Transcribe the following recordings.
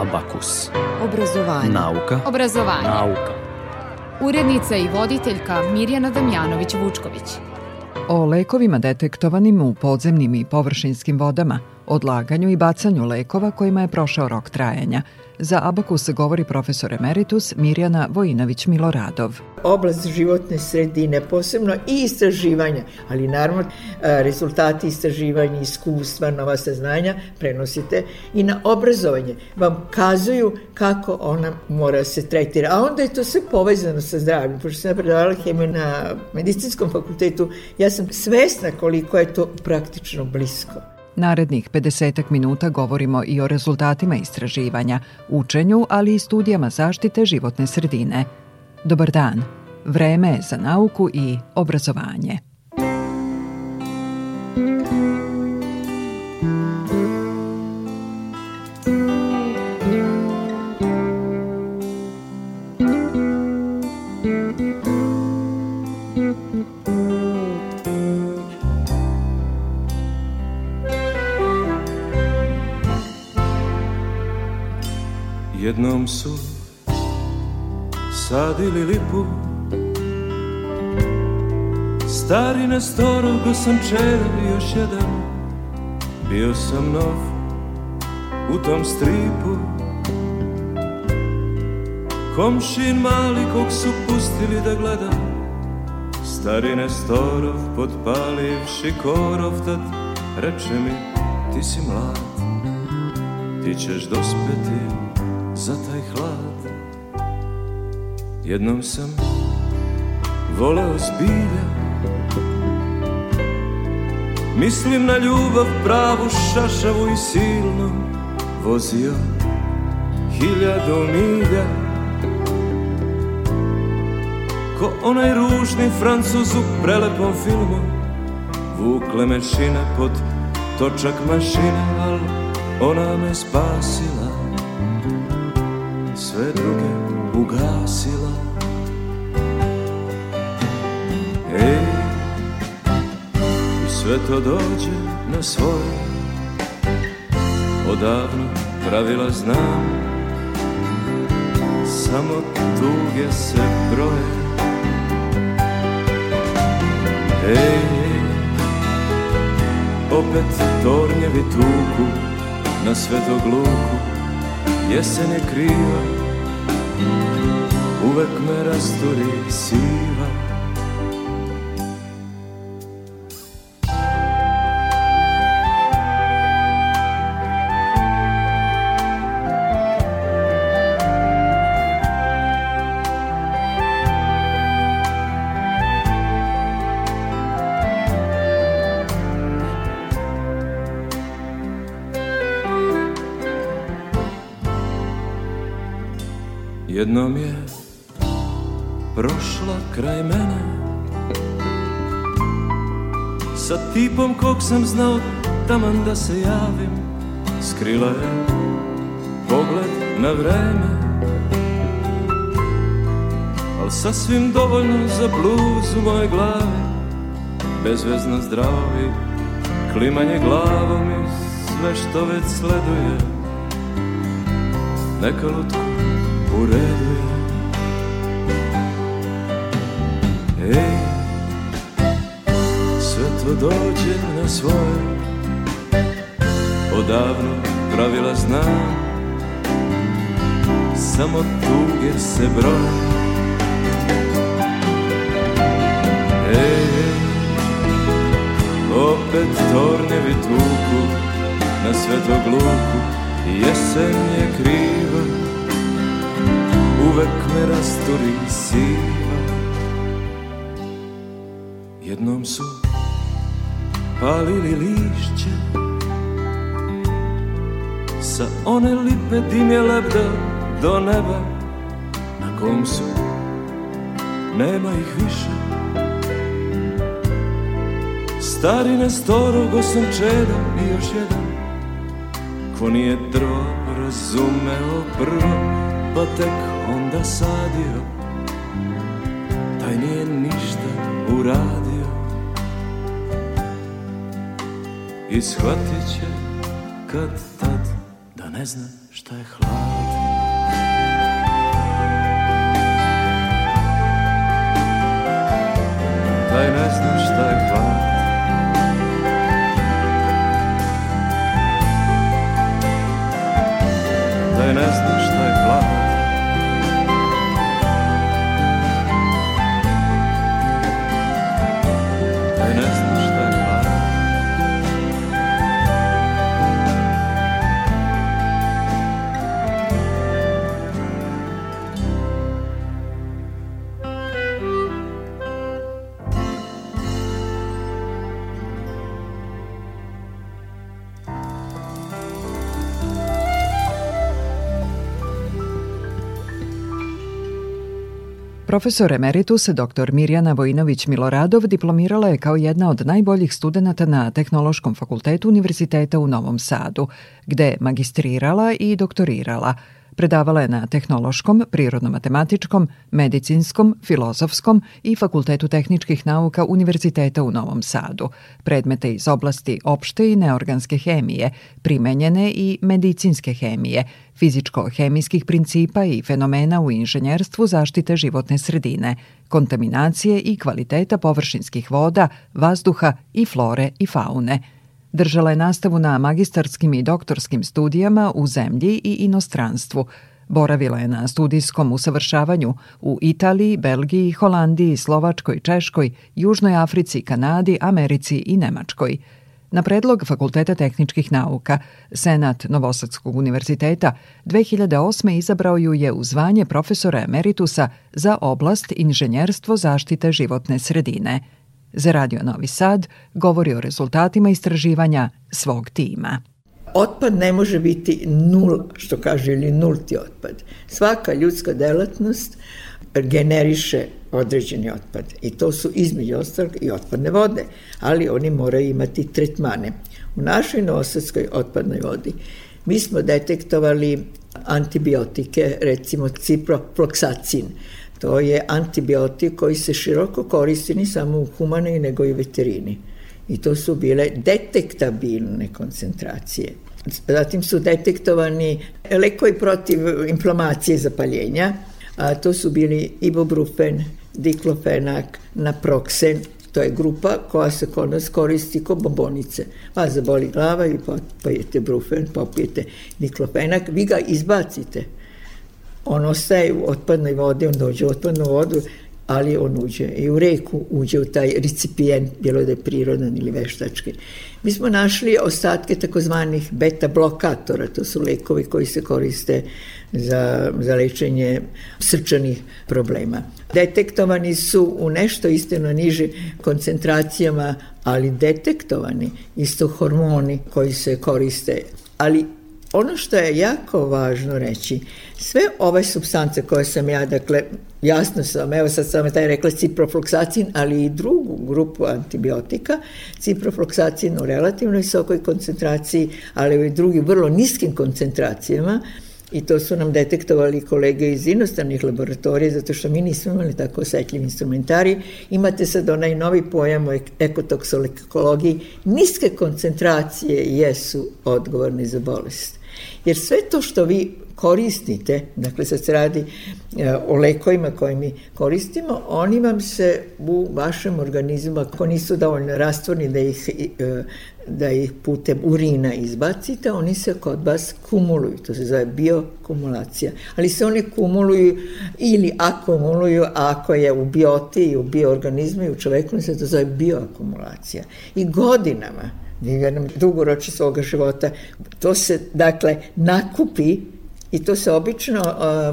Abakus. Obrazovanje. Nauka. Obrazovanje. Nauka. Urednica i voditeljka Mirjana Damjanović-Vučković. O lekovima detektovanim u podzemnim i površinskim vodama – odlaganju i bacanju lekova kojima je prošao rok trajanja. Za Abakus govori profesor emeritus Mirjana Vojinović-Miloradov. Oblast životne sredine, posebno i istraživanja, ali naravno e, rezultati istraživanja, iskustva, nova saznanja prenosite i na obrazovanje. Vam kazuju kako ona mora se tretira. A onda je to sve povezano sa zdravljem. Pošto sam predavala hemiju na medicinskom fakultetu, ja sam svesna koliko je to praktično blisko. Narednih 50 minuta govorimo i o rezultatima istraživanja, učenju, ali i studijama zaštite životne sredine. Dobar dan. Vreme je za nauku i obrazovanje. šumom su sadili lipu Stari na storu go sam čerev još jedan Bio sam nov u tom stripu Komšin mali kog su pustili da gleda Stari Nestorov podpalivši korov Tad reče mi ti si mlad, ti ćeš dospeti za taj hlad Jednom sam voleo zbilja Mislim na ljubav pravu, šašavu i silnu Vozio hiljadu milja Ko onaj ružni francuz u prelepom filmu Vukle me pod točak mašine Al ona me spasila sve druge ugasila Ej, i sve to dođe na svoje Odavno pravila znam Samo tuge se broje Ej, opet tornjevi tuku na svetog luku Jesen je kriva Uvek me rasturi siva jednom je prošla kraj mene Sa tipom kog sam znao taman da se javim Skrila je pogled na vreme Al sasvim dovoljno za bluz u moje glavi Bezvezno zdravi, klimanje glavom i sve što već sleduje Neka lutku u redu je Ej, sve to dođe na svoje Odavno pravila znam Samo tuge se broje Ej, opet tornevi tuku Na svetog luku Jesen je kriva uvek me rasturi siva Jednom su palili lišće Sa one lipe dim je lebda do neba Na kom su, nema ih više Starine storogo sam čeda i još jedan Ko nije drvo razumeo prvo pa tek onda sadio Taj nije ništa uradio I shvatit će kad tad da ne zna šta je hlad Taj ne zna šta je hlad Taj ne zna Profesor emeritus dr. Mirjana Vojinović Miloradov diplomirala je kao jedna od najboljih studenata na Tehnološkom fakultetu Univerziteta u Novom Sadu, gde je magistrirala i doktorirala – predavala je na tehnološkom, prirodno-matematičkom, medicinskom, filozofskom i Fakultetu tehničkih nauka Univerziteta u Novom Sadu, predmete iz oblasti opšte i neorganske hemije, primenjene i medicinske hemije, fizičko-hemijskih principa i fenomena u inženjerstvu zaštite životne sredine, kontaminacije i kvaliteta površinskih voda, vazduha i flore i faune – Držala je nastavu na magistarskim i doktorskim studijama u zemlji i inostranstvu. Boravila je na studijskom usavršavanju u Italiji, Belgiji, Holandiji, Slovačkoj, Češkoj, Južnoj Africi, Kanadi, Americi i Nemačkoj. Na predlog Fakulteta tehničkih nauka, Senat Novosadskog univerziteta 2008. izabrao ju je u zvanje profesora emeritusa za oblast inženjerstvo zaštite životne sredine – Za Radio Novi Sad govori o rezultatima istraživanja svog tima. Otpad ne može biti nula, što kaže, ili nulti otpad. Svaka ljudska delatnost generiše određeni otpad i to su između ostalog i otpadne vode, ali oni moraju imati tretmane. U našoj novosadskoj otpadnoj vodi mi smo detektovali antibiotike, recimo ciproproksacin, To je antibiotik koji se široko koristi ni samo u humanoj nego i u veterini. I to su bile detektabilne koncentracije. Zatim su detektovani lekovi protiv inflamacije i zapaljenja, a to su bili ibuprofen, diklofenak, naproksen, to je grupa koja se kod nas koristi kao bombonice. Pa zaboli glava i popijete brufen, popijete diklofenak, vi ga izbacite – On ostaje u otpadnoj vodi, on dođe u otpadnu vodu, ali on uđe i u reku, uđe u taj recipijent, bilo da je prirodan ili veštački. Mi smo našli ostatke takozvanih beta blokatora, to su lekovi koji se koriste za, za lečenje srčanih problema. Detektovani su u nešto istino niži koncentracijama, ali detektovani isto hormoni koji se koriste, ali Ono što je jako važno reći, sve ove substance koje sam ja, dakle, jasno sam, evo sad sam taj rekla ciprofloksacin, ali i drugu grupu antibiotika, ciprofloksacin u relativno visokoj koncentraciji, ali i drugi vrlo niskim koncentracijama, I to su nam detektovali kolege iz inostranih laboratorija, zato što mi nismo imali tako osetljiv instrumentari. Imate sad onaj novi pojam o ekotoksolikologiji. Niske koncentracije jesu odgovorne za bolest Jer sve to što vi koristite, dakle sad se radi e, o lekovima koje mi koristimo, oni vam se u vašem organizmu, ako nisu dovoljno rastvorni da ih, e, da ih putem urina izbacite, oni se kod vas kumuluju, to se zove biokumulacija. Ali se oni kumuluju ili akumuluju, ako je u bioti i u bioorganizmu i u čoveku, se to zove bioakumulacija. I godinama u jednom dugoroči svoga života. To se, dakle, nakupi i to se obično,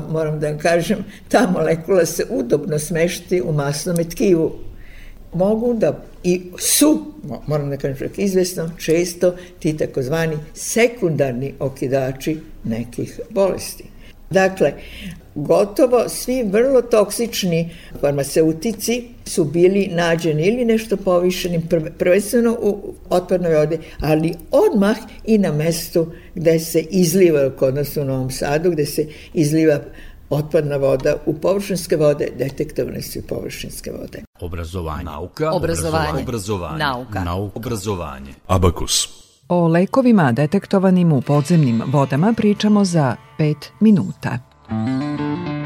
moram da vam kažem, ta molekula se udobno smešti u masnom tkivu. Mogu da i su, moram da kažem izvesno, često ti takozvani sekundarni okidači nekih bolesti. Dakle, gotovo svi vrlo toksični farmaceutici su bili nađeni ili nešto povišenim, prvenstveno u otpadnoj vodi, ali odmah i na mestu gde se izliva, kod nas u Novom Sadu, gde se izliva otpadna voda u površinske vode, detektovane su i površinske vode. Obrazovanje. Nauka. Obrazovanje. Obrazovanje. Nauka. Nauka. Obrazovanje. Abakus. O lekovima detektovanim u podzemnim vodama pričamo za 5 minuta. Thank mm-hmm. you.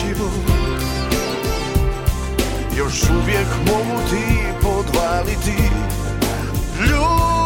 treći put Još uvijek mogu ti podvaliti Ljubav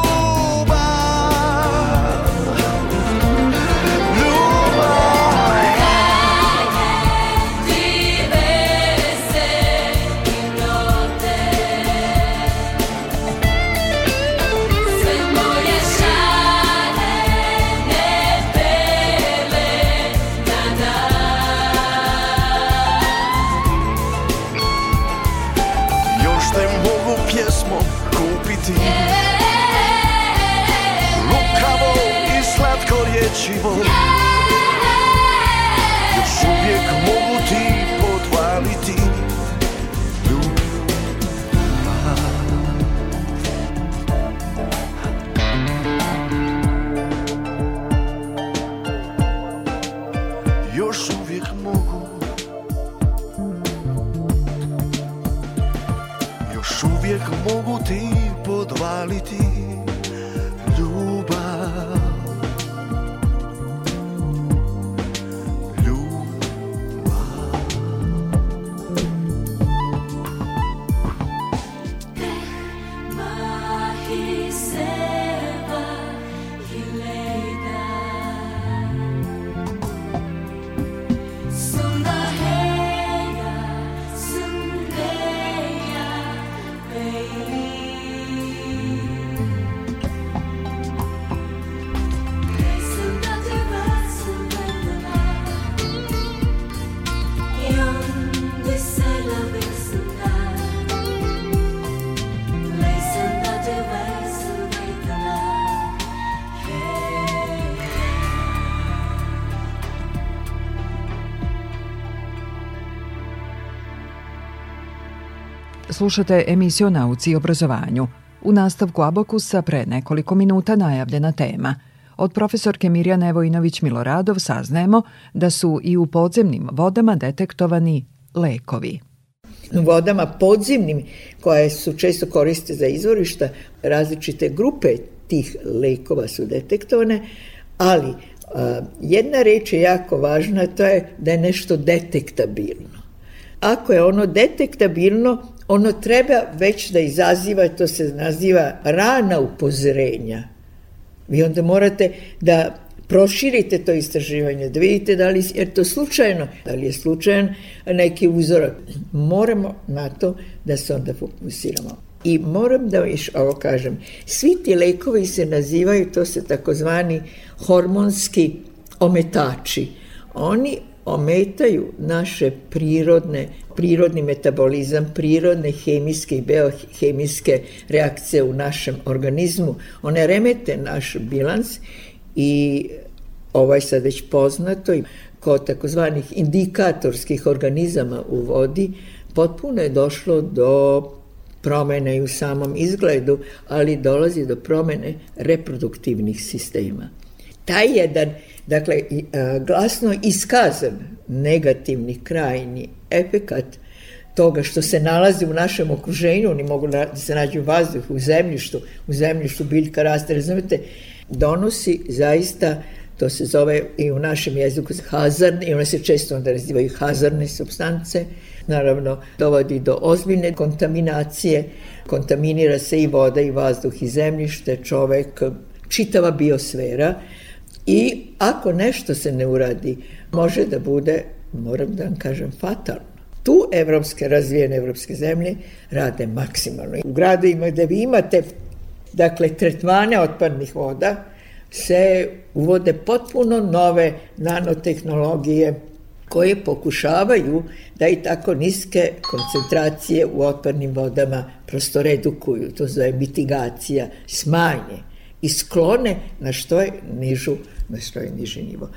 Slušate emisiju nauci i obrazovanju. U nastavku Abakusa pre nekoliko minuta najavljena tema. Od profesorke Mirjane Vojinović-Miloradov saznajemo da su i u podzemnim vodama detektovani lekovi U vodama podzemnim koje su često koriste za izvorišta različite grupe tih lekova su detektovane ali a, jedna reč je jako važna to je da je nešto detektabilno ako je ono detektabilno ono treba već da izaziva, to se naziva rana upozorenja. Vi onda morate da proširite to istraživanje, da vidite da li je to slučajno, da li je slučajan neki uzorak. Moramo na to da se onda fokusiramo. I moram da još ovo kažem, svi ti lekovi se nazivaju, to se takozvani hormonski ometači. Oni ometaju naše prirodne, prirodni metabolizam, prirodne hemijske i biohemijske reakcije u našem organizmu. One remete naš bilans i ovaj je sad već poznato i kod takozvanih indikatorskih organizama u vodi potpuno je došlo do promene i u samom izgledu, ali dolazi do promene reproduktivnih sistema taj jedan, dakle, e, glasno iskazan negativni krajni efekat toga što se nalazi u našem okruženju, oni mogu da se nađu u vazduhu, u zemljištu, u zemljištu biljka raste, razumete, donosi zaista, to se zove i u našem jeziku hazarne, i one se često onda nazivaju hazarne substance, naravno dovodi do ozbiljne kontaminacije, kontaminira se i voda i vazduh i zemljište, čovek, čitava biosfera, I ako nešto se ne uradi, može da bude, moram da vam kažem, fatalno. Tu evropske, razvijene evropske zemlje rade maksimalno. U gradovima gde vi imate, dakle, tretmane otpadnih voda, se uvode potpuno nove nanotehnologije koje pokušavaju da i tako niske koncentracije u otpadnim vodama prosto redukuju, to zove mitigacija, smanje i sklone na što je nižu na svoj niži nivo.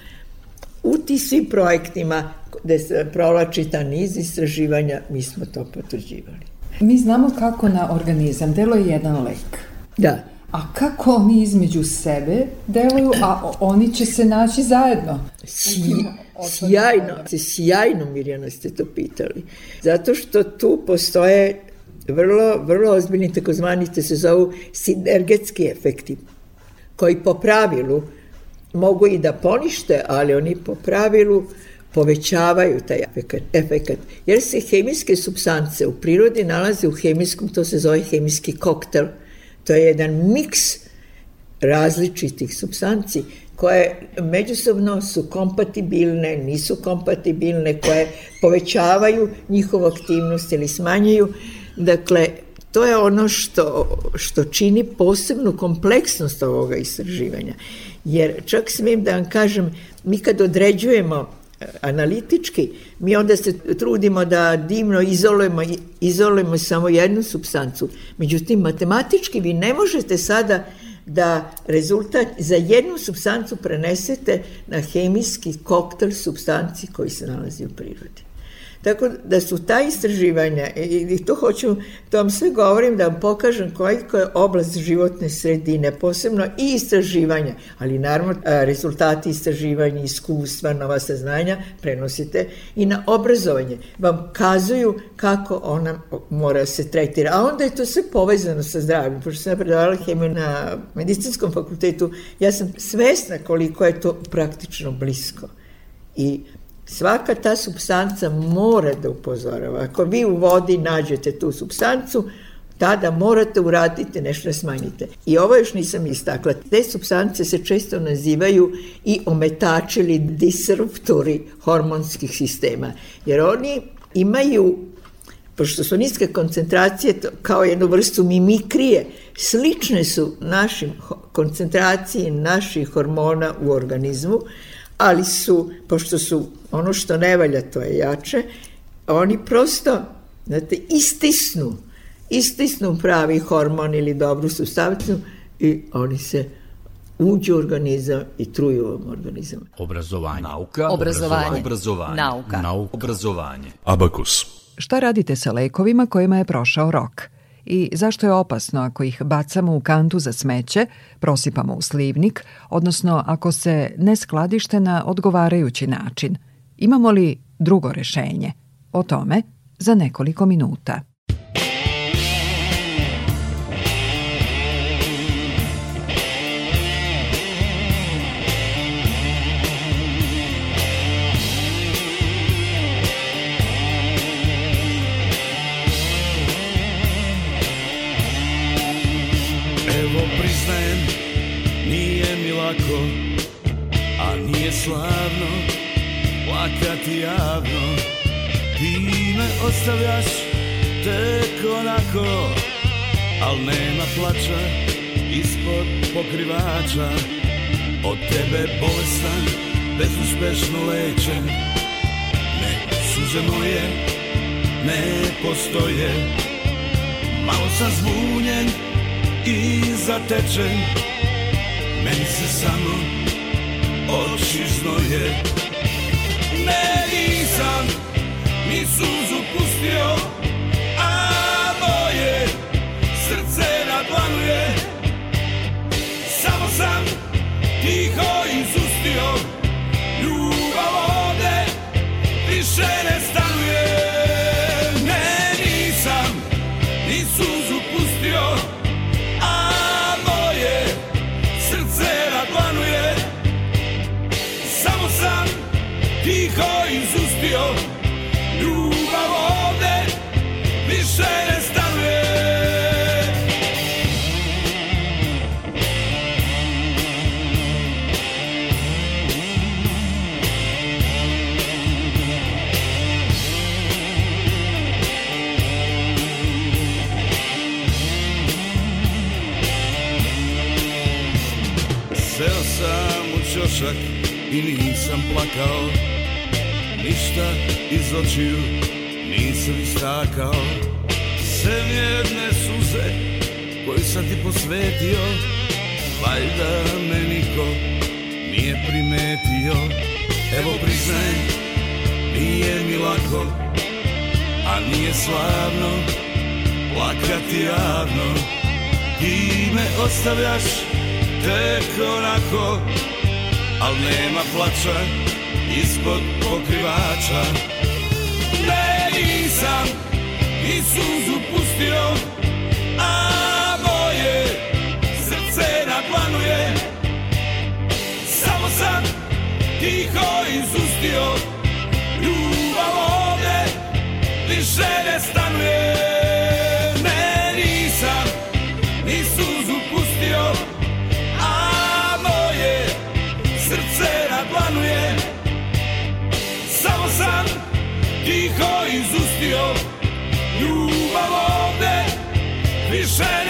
U ti svi projektima gde se provlači ta niz istraživanja, mi smo to potvrđivali. Mi znamo kako na organizam deluje jedan lek. Da. A kako oni između sebe deluju, a oni će se naći zajedno? Svi, sjajno, sjajno Mirjana ste to pitali. Zato što tu postoje vrlo, vrlo ozbiljni takozvani te se zovu sinergetski efekti koji po pravilu mogu i da ponište, ali oni po pravilu povećavaju taj efekat, jer se hemijske substance u prirodi nalaze u hemijskom, to se zove hemijski koktel. To je jedan miks različitih substanci koje međusobno su kompatibilne, nisu kompatibilne, koje povećavaju njihovu aktivnost ili smanjaju. Dakle, to je ono što, što čini posebnu kompleksnost ovoga istraživanja. Jer čak smijem da vam kažem, mi kad određujemo e, analitički, mi onda se trudimo da dimno izolujemo, izolujemo samo jednu substancu. Međutim, matematički vi ne možete sada da rezultat za jednu substancu prenesete na hemijski koktel substanci koji se nalazi u prirodi. Tako da su ta istraživanja, i, to hoću, to vam sve govorim da vam pokažem koliko je oblast životne sredine, posebno i istraživanja, ali naravno e, rezultati istraživanja, iskustva, nova saznanja prenosite i na obrazovanje. Vam kazuju kako ona mora se tretira. A onda je to sve povezano sa zdravljem. Pošto sam predavala hemiju na medicinskom fakultetu, ja sam svesna koliko je to praktično blisko. I Svaka ta substanca mora da upozorava. Ako vi u vodi nađete tu substancu, tada morate uraditi nešto da smanjite. I ovo još nisam istakla. Te substance se često nazivaju i ometači ili disruptori hormonskih sistema, jer oni imaju pošto su niske koncentracije kao jednu vrstu mimikrije, slične su našim koncentraciji naših hormona u organizmu, ali su, pošto su ono što ne valja, to je jače, oni prosto, znate, istisnu, istisnu pravi hormon ili dobru sustavicu i oni se uđu u organizam i truju vam organizam. Obrazovanje. Nauka. Obrazovanje. Obrazovanje. Nauka. Nauka. Obrazovanje. Abakus. Šta radite sa lekovima kojima je prošao rok? i zašto je opasno ako ih bacamo u kantu za smeće, prosipamo u slivnik, odnosno ako se ne skladište na odgovarajući način. Imamo li drugo rešenje? O tome za nekoliko minuta. ostavljaš tek onako Al nema plaća ispod pokrivača Od tebe bolestan, bezuspešno lečen Ne, suze moje ne postoje Malo sam zbunjen i zatečen Meni se samo oči znoje Ne, nisam i suzu pustio A moje srce na dlanu je Samo sam tiho izustio Ljubav ovde više ne stanuje Ne nisam ni suzu pustio A moje srce na dlanu je Samo sam tiho izustio i nisam plakao Ništa iz očiju nisam istakao Sem jedne suze koju sam ti posvetio Valjda me niko nije primetio Evo priznaj, nije mi lako A nije slavno plakati javno Ti me ostavljaš tek onako Al nema plača ispod pokrivača Ne nisam i suzu pustio A moje srce je Samo sam tiho izustio Ljubav ovde više ne stanuje pustio ljubav ovde više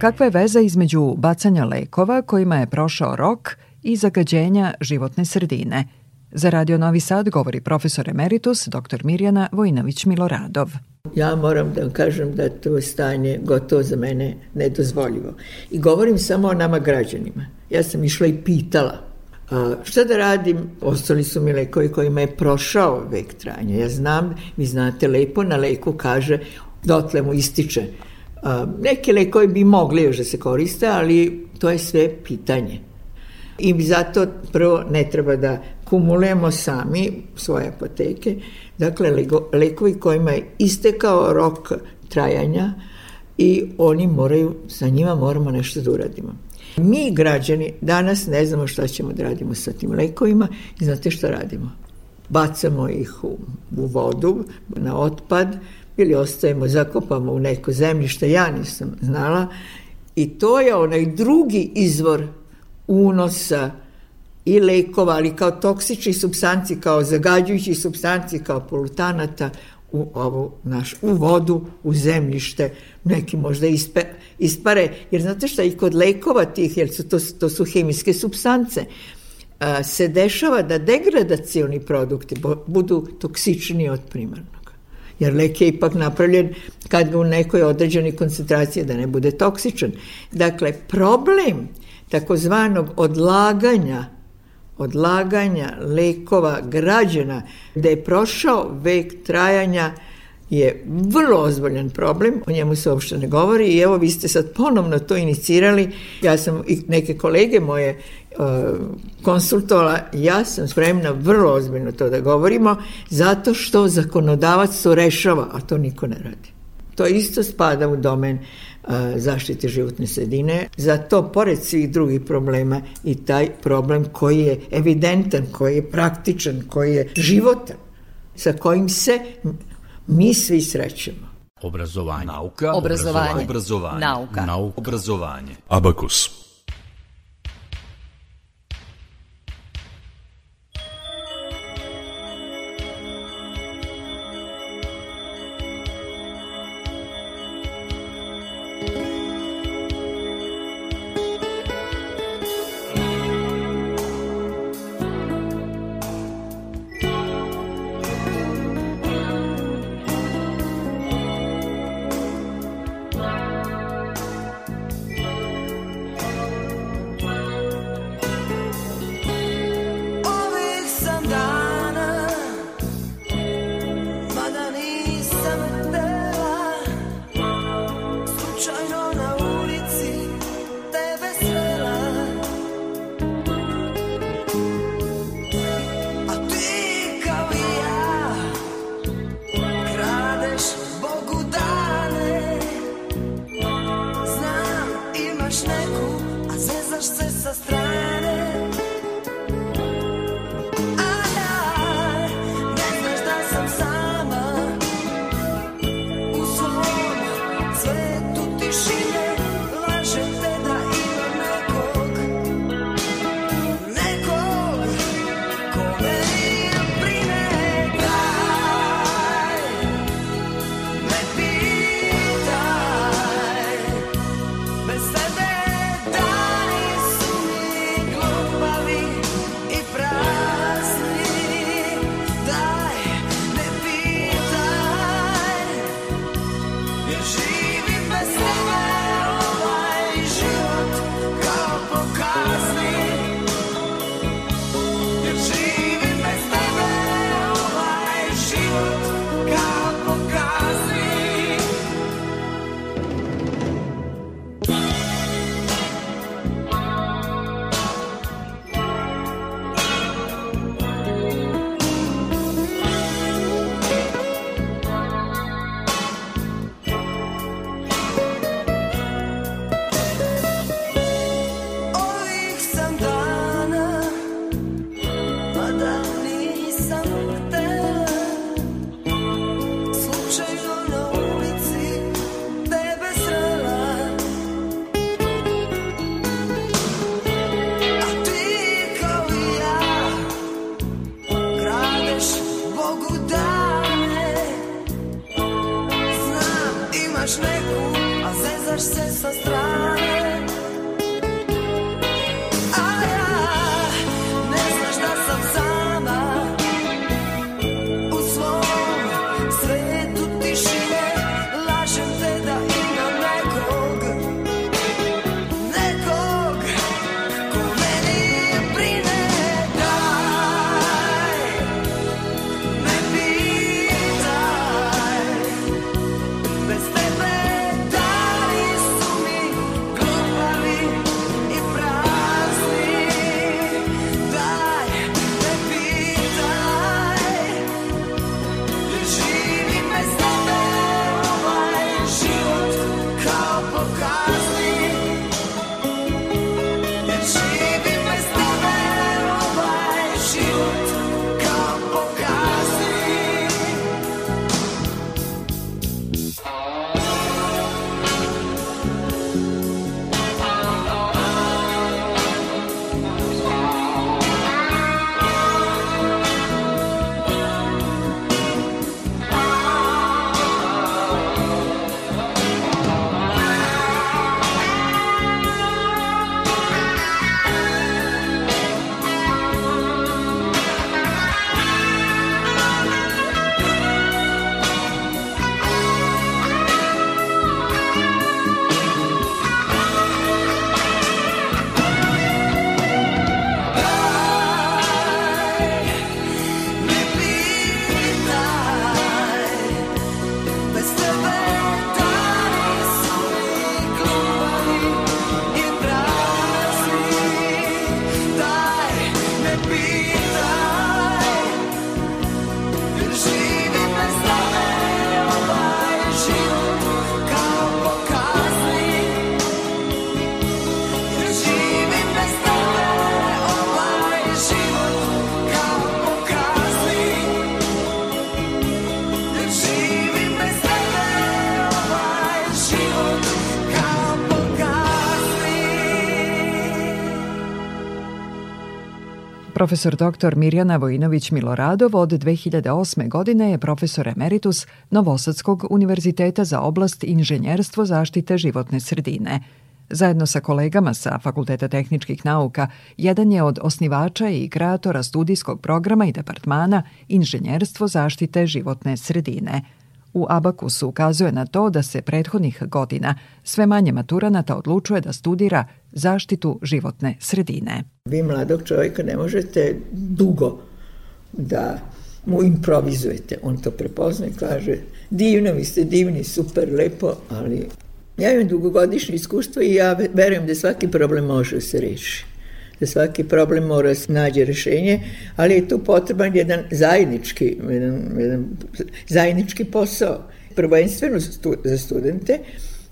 Kakva je veza između bacanja lekova kojima je prošao rok i zagađenja životne sredine? Za Radio Novi Sad govori profesor emeritus dr. Mirjana Vojinović-Miloradov. Ja moram da vam kažem da to stanje gotovo za mene nedozvoljivo. I govorim samo o nama građanima. Ja sam išla i pitala a, šta da radim? Ostali su mi lekovi kojima je prošao vek trajanja. Ja znam, vi znate lepo, na leku kaže dotle mu ističe Neke lekovi bi mogli još da se koriste, ali to je sve pitanje. I zato prvo ne treba da kumulujemo sami svoje apoteke. Dakle, lekovi kojima je istekao rok trajanja i oni moraju, sa njima moramo nešto da uradimo. Mi građani danas ne znamo šta ćemo da radimo sa tim lekovima i znate šta radimo? Bacamo ih u, u vodu, na otpad, ili ostajemo zakopamo u neko zemljište, ja nisam znala. I to je onaj drugi izvor unosa i lekova, ali kao toksični substanci, kao zagađujući substanci, kao polutanata u ovu naš, u vodu, u zemljište, neki možda ispe, ispare, jer znate šta i kod lekova tih, jer su to, to su hemijske substance, se dešava da degradacioni produkti budu toksični od primarnog jer lek je ipak napravljen kad ga u nekoj određenoj koncentraciji da ne bude toksičan. Dakle, problem takozvanog odlaganja odlaganja lekova građana, da je prošao vek trajanja je vrlo ozbiljan problem, o njemu se uopšte ne govori i evo vi ste sad ponovno to inicirali. Ja sam i neke kolege moje e, konsultovala, ja sam spremna vrlo ozbiljno to da govorimo, zato što zakonodavac to rešava, a to niko ne radi. To isto spada u domen e, zaštite životne sredine. Zato, pored svih drugih problema i taj problem koji je evidentan, koji je praktičan, koji je životan, sa kojim se mi svi srećemo. Obrazovanje. Nauka. Obrazovanje. Obrazovanje. Nauka. Nauka. Obrazovanje. Abakus. Profesor dr. Mirjana Vojinović Miloradov od 2008. godine je profesor emeritus Novosadskog univerziteta za oblast inženjerstvo zaštite životne sredine. Zajedno sa kolegama sa Fakulteta tehničkih nauka, jedan je od osnivača i kreatora studijskog programa i departmana Inženjerstvo zaštite životne sredine – U Abakusu ukazuje na to da se prethodnih godina sve manje maturanata odlučuje da studira zaštitu životne sredine. Vi mladog čovjeka ne možete dugo da mu improvizujete. On to prepozna i kaže divno vi ste, divni, super, lepo, ali ja imam dugogodišnje iskustvo i ja verujem da svaki problem može se rešiti. Za da svaki problem mora se nađe rešenje, ali je tu potreban jedan zajednički, jedan, jedan zajednički posao, prvenstveno za studente,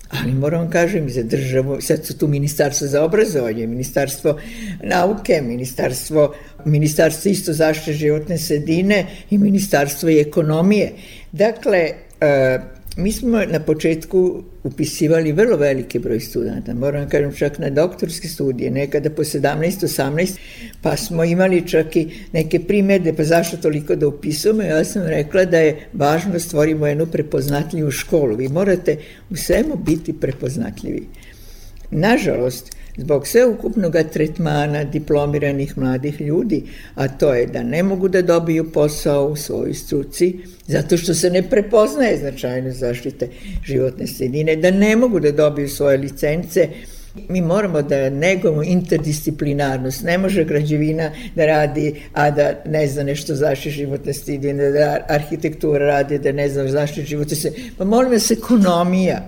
ali moram kažem i za državu, sad su tu ministarstvo za obrazovanje, ministarstvo nauke, ministarstvo, ministarstvo isto zaštite životne sredine i ministarstvo i ekonomije. Dakle, e, Mi smo na početku upisivali vrlo veliki broj studenta, moram kažem čak na doktorske studije, nekada po 17, 18, pa smo imali čak i neke primede, pa zašto toliko da upisujemo? Ja sam rekla da je važno da stvorimo jednu prepoznatljivu školu. Vi morate u svemu biti prepoznatljivi. Nažalost, zbog sveukupnog tretmana diplomiranih mladih ljudi, a to je da ne mogu da dobiju posao u svojoj struci, zato što se ne prepoznaje značajno zaštite životne sredine, da ne mogu da dobiju svoje licence, Mi moramo da negujemo interdisciplinarnost. Ne može građevina da radi, a da ne zna nešto zaštite životne sredine, da arhitektura radi, da ne zna zaštiti životne sredine. Pa molim se ekonomija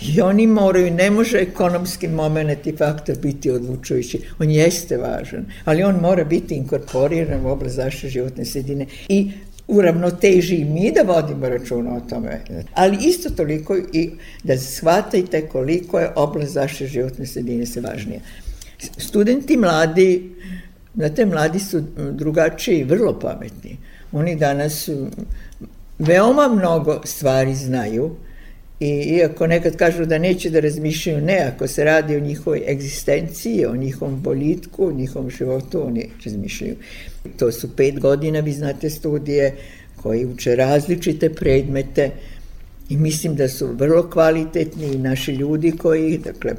I oni moraju, ne može ekonomski moment i faktor biti odlučujući. On jeste važan, ali on mora biti inkorporiran u oblast zaštite životne sredine i u ravnoteži i mi da vodimo računa o tome, ali isto toliko i da shvatajte koliko je oblast zaštite životne sredine se važnija. Studenti mladi, znate, mladi su drugačiji vrlo pametni. Oni danas mm, veoma mnogo stvari znaju, I iako nekad kažu da neće da razmišljaju, ne, ako se radi o njihovoj egzistenciji, o njihovom bolitku, o njihovom životu, oni razmišljaju. To su pet godina, vi znate, studije koji uče različite predmete i mislim da su vrlo kvalitetni i naši ljudi koji, dakle,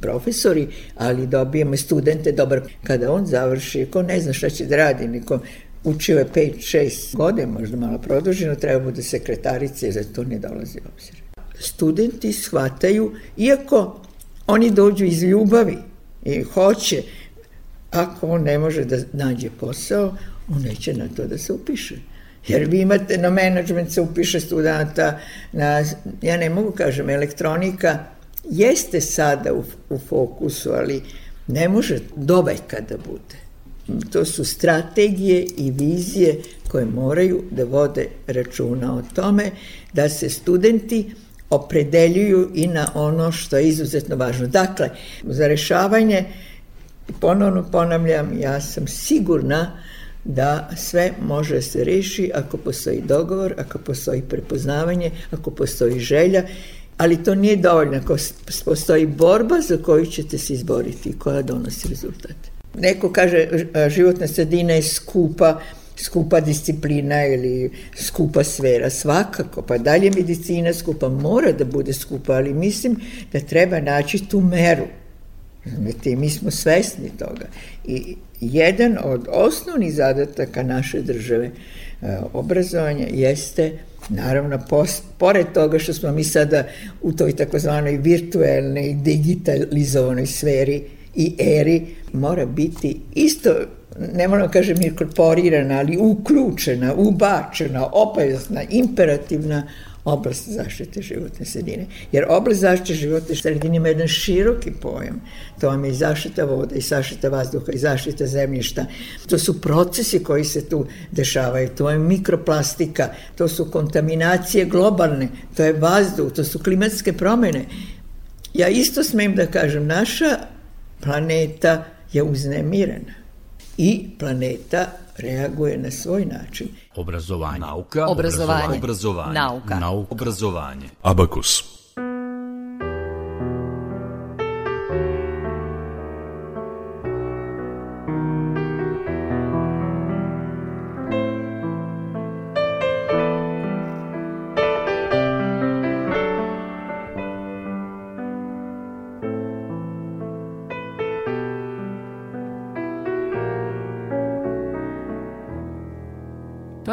profesori, ali dobijemo studente, dobro. kada on završi, ko ne zna šta će da radi, niko učio je 5-6 godina, možda malo produženo, treba bude da sekretarice, jer to ne dolazi u obzir studenti shvataju, iako oni dođu iz ljubavi i hoće, ako on ne može da nađe posao, on neće na to da se upiše. Jer vi imate na menadžment se upiše studenta, na, ja ne mogu kažem, elektronika jeste sada u, u fokusu, ali ne može doveka da bude. To su strategije i vizije koje moraju da vode računa o tome da se studenti opredeljuju i na ono što je izuzetno važno. Dakle, za rešavanje, ponovno ponavljam, ja sam sigurna da sve može da se reši ako postoji dogovor, ako postoji prepoznavanje, ako postoji želja, ali to nije dovoljno ako postoji borba za koju ćete se izboriti i koja donosi rezultate. Neko kaže životna sredina je skupa, skupa disciplina ili skupa sfera, svakako, pa dalje medicina skupa mora da bude skupa, ali mislim da treba naći tu meru. Znate, mi smo svesni toga. I jedan od osnovnih zadataka naše države e, obrazovanja jeste Naravno, post, pored toga što smo mi sada u toj takozvanoj virtuelnoj, digitalizovanoj sferi i eri mora biti isto ne moram da kažem inkorporirana, ali uključena, ubačena, obavezna, imperativna oblast zaštite životne sredine. Jer oblast zaštite životne sredine ima jedan široki pojam. To vam je i zaštita voda, i zaštita vazduha, i zaštita zemljišta. To su procesi koji se tu dešavaju. To je mikroplastika, to su kontaminacije globalne, to je vazduh, to su klimatske promene. Ja isto smem da kažem, naša planeta je uznemirena i planeta reaguje na svoj način. Obrazovanje. Nauka. Obrazovanje. Obrazovanje. Nauka. Nauka. Obrazovanje. Abakus.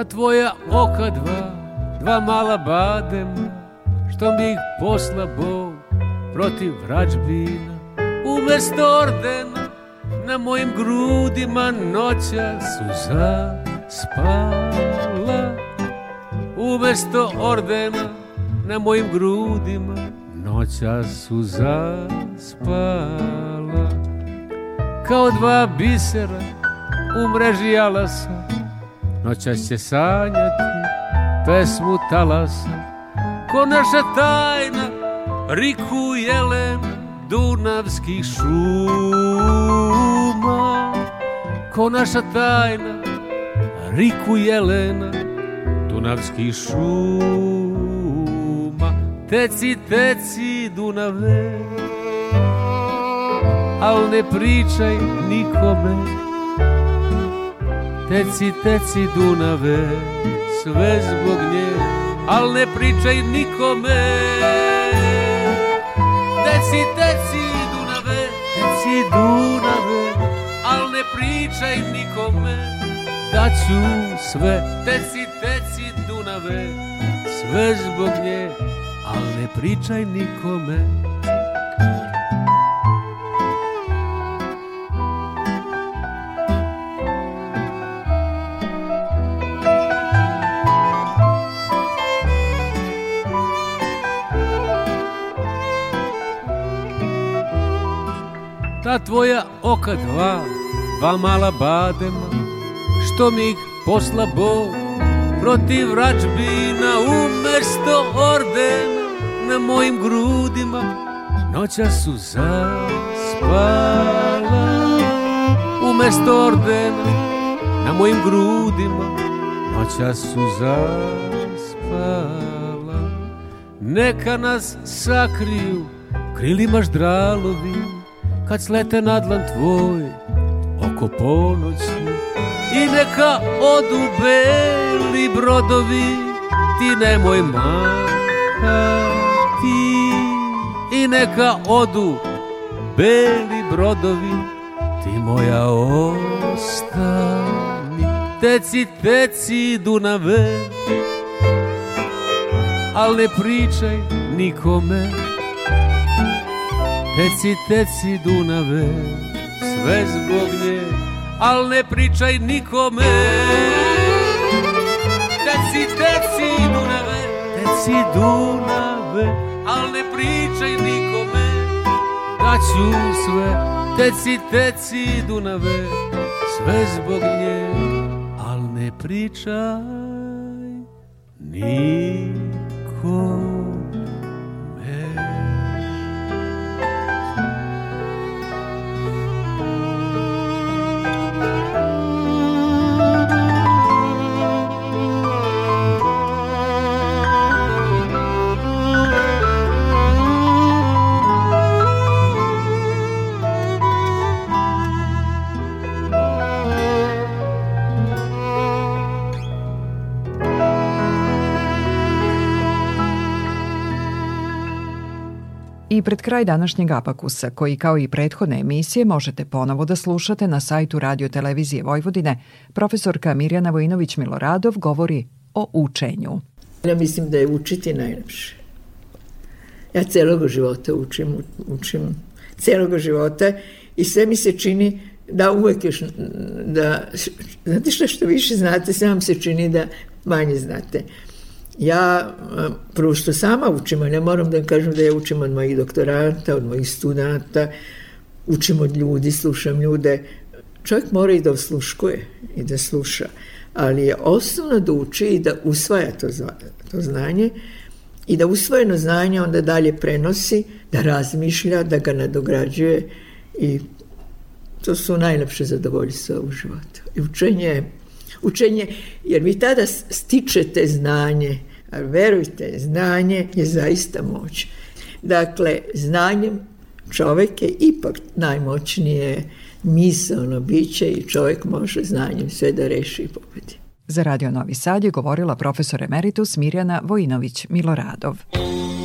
a tvoja oka dva, dva mala badema, što mi ih posla Bog protiv rađbina. Umesto ordena na mojim grudima noća suza spala. Umesto ordena na mojim grudima noća suza spala. Kao dva bisera umrežijala sam Noćas će sanjati pesmu talasa Ko naša tajna riku jelem Dunavskih šuma Ko naša tajna riku jelena Dunavskih šuma Teci, teci Dunave Al ne pričaj nikome Teci, teci Dunave, sve zbog nje, al ne pričaj nikome. Teci, teci Dunave, teci Dunave, al ne pričaj nikome. Da ću sve, teci, teci Dunave, sve zbog nje, al ne pričaj nikome. ta tvoja oka dva, dva mala badema, što mi ih posla Bog, protiv račbina umesto ordena na mojim grudima, noća su zaspala. Umesto ordena na mojim grudima, noća su zaspala. Neka nas sakriju krilima ždralovi, kad slete nadlan tvoj oko ponoći i neka odu beli brodovi ti nemoj mahati i neka odu beli brodovi ti moja ostani teci teci Dunave al ne pričaj nikome Teci, teci Dunave, sve zbog nje, al ne pričaj nikome. Teci, teci Dunave, teci Dunave, al ne pričaj nikome. Daću sve, teci, teci Dunave, sve zbog nje, al ne pričaj nikome. I pred kraj današnjeg Apakusa, koji kao i prethodne emisije možete ponovo da slušate na sajtu Radio Televizije Vojvodine, profesorka Mirjana Vojinović-Miloradov govori o učenju. Ja mislim da je učiti najlepše. Ja celog života učim, učim celog života i sve mi se čini da uvek još, da, znate šta što više znate, sve vam se čini da manje znate. Ja, prvo što sama učim, a ne moram da kažem da ja učim od mojih doktoranta, od mojih studenta, učim od ljudi, slušam ljude. Čovjek mora i da osluškuje i da sluša, ali je osnovno da uči i da usvaja to, to znanje i da usvojeno znanje onda dalje prenosi, da razmišlja, da ga nadograđuje i to su najlepše zadovoljstva u životu. I učenje je učenje, jer vi tada stičete znanje, a verujte, znanje je zaista moć. Dakle, znanjem čovek je ipak najmoćnije misalno biće i čovek može znanjem sve da reši i pobedi. Za Radio Novi Sad je govorila profesor emeritus Mirjana Vojinović-Miloradov. Muzika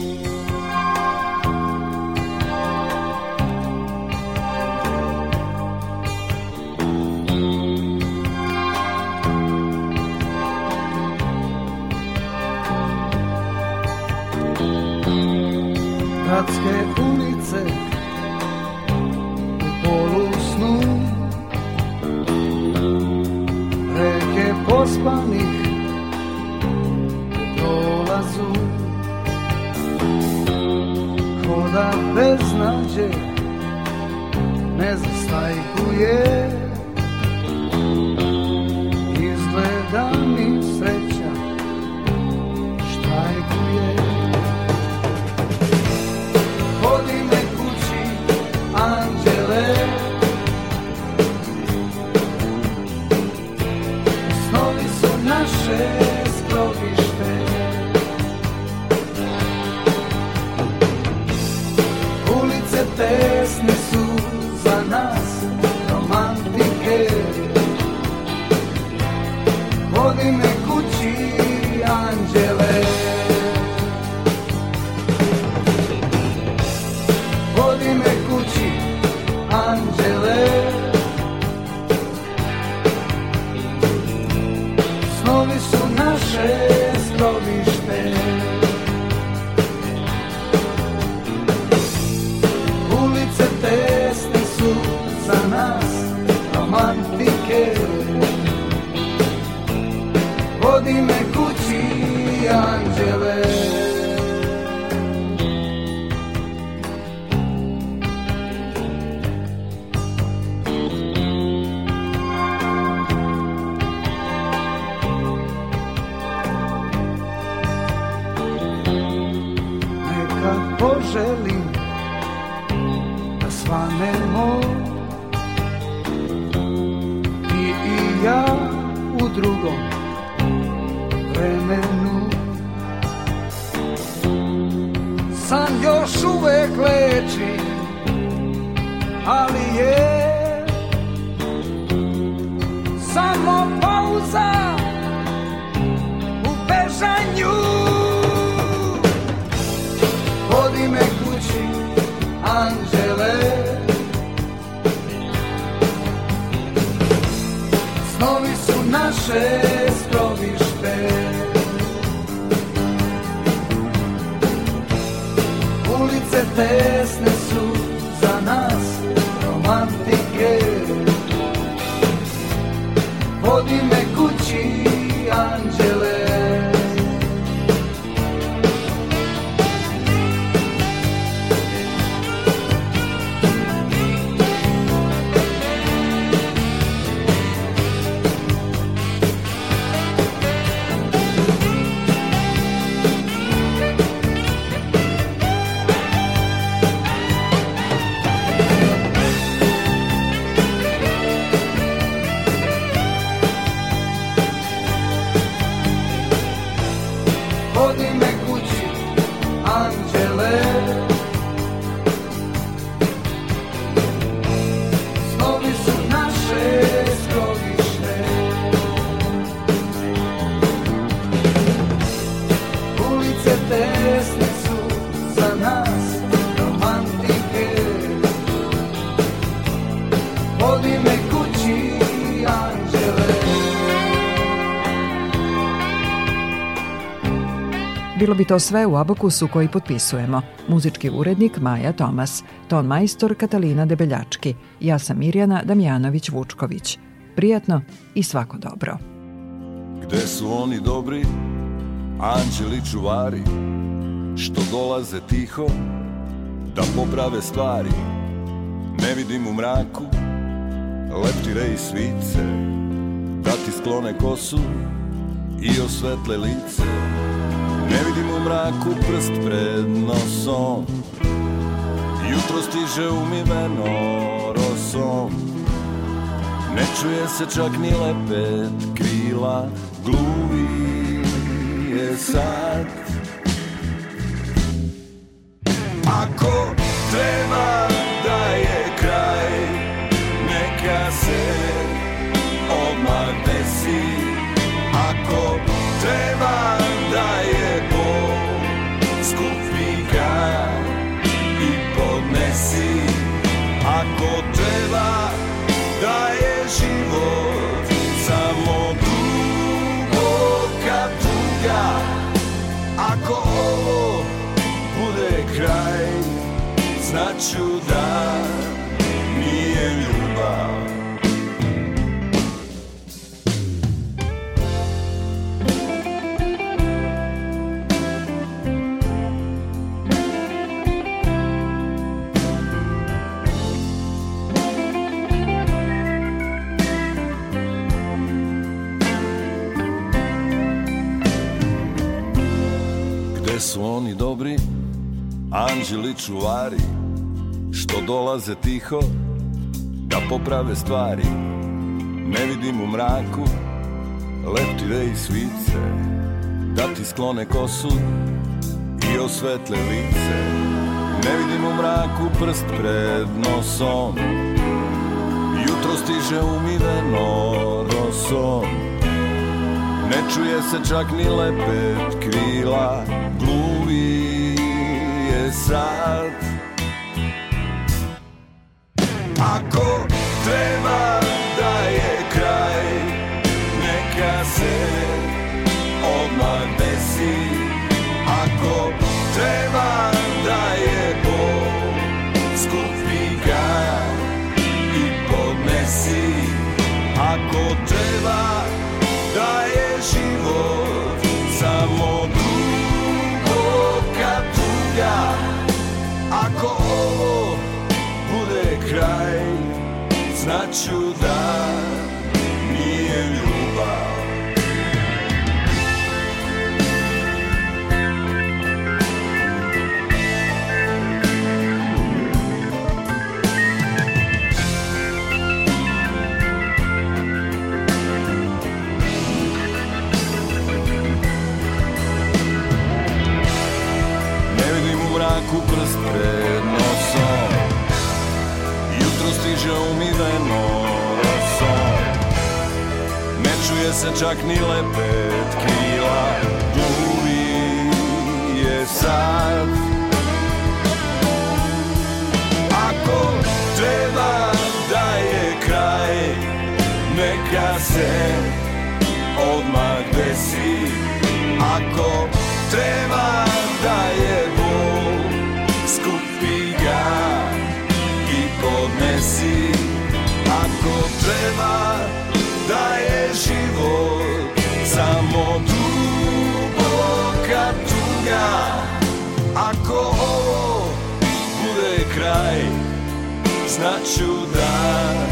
nađe ne zastajkuje you. Bilo bi to sve u abakusu koji potpisujemo. Muzički urednik Maja Tomas, ton majstor Katalina Debeljački. Ja sam Mirjana Damjanović-Vučković. Prijatno i svako dobro. Gde su oni dobri, anđeli čuvari, što dolaze tiho, da poprave stvari. Ne vidim u mraku, leptire i svice, da ti sklone kosu i osvetle lice. Ne vidim u mraku prst pred nosom Jutro stiže umiveno rosom Ne čuje se čak ni lepet krila Gluvi je sad Ako treba ću da nije ljubav Gde su oni dobri, anđeli čuvari što dolaze tiho da poprave stvari ne vidim u mraku leptire i svice da ti sklone kosu i osvetle lice ne vidim u mraku prst pred nosom jutro stiže umiveno rosom ne čuje se čak ni lepet krila gluvi je sad go. se čak ni lepet krila Duvi je sad Ako treba da je kraj Neka se odmah desi Ako treba da je bol Skupi ga i podnesi Ako treba znaću dan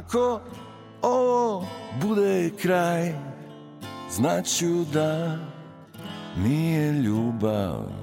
Ako ovo bude kraj, znaću da nije ljubav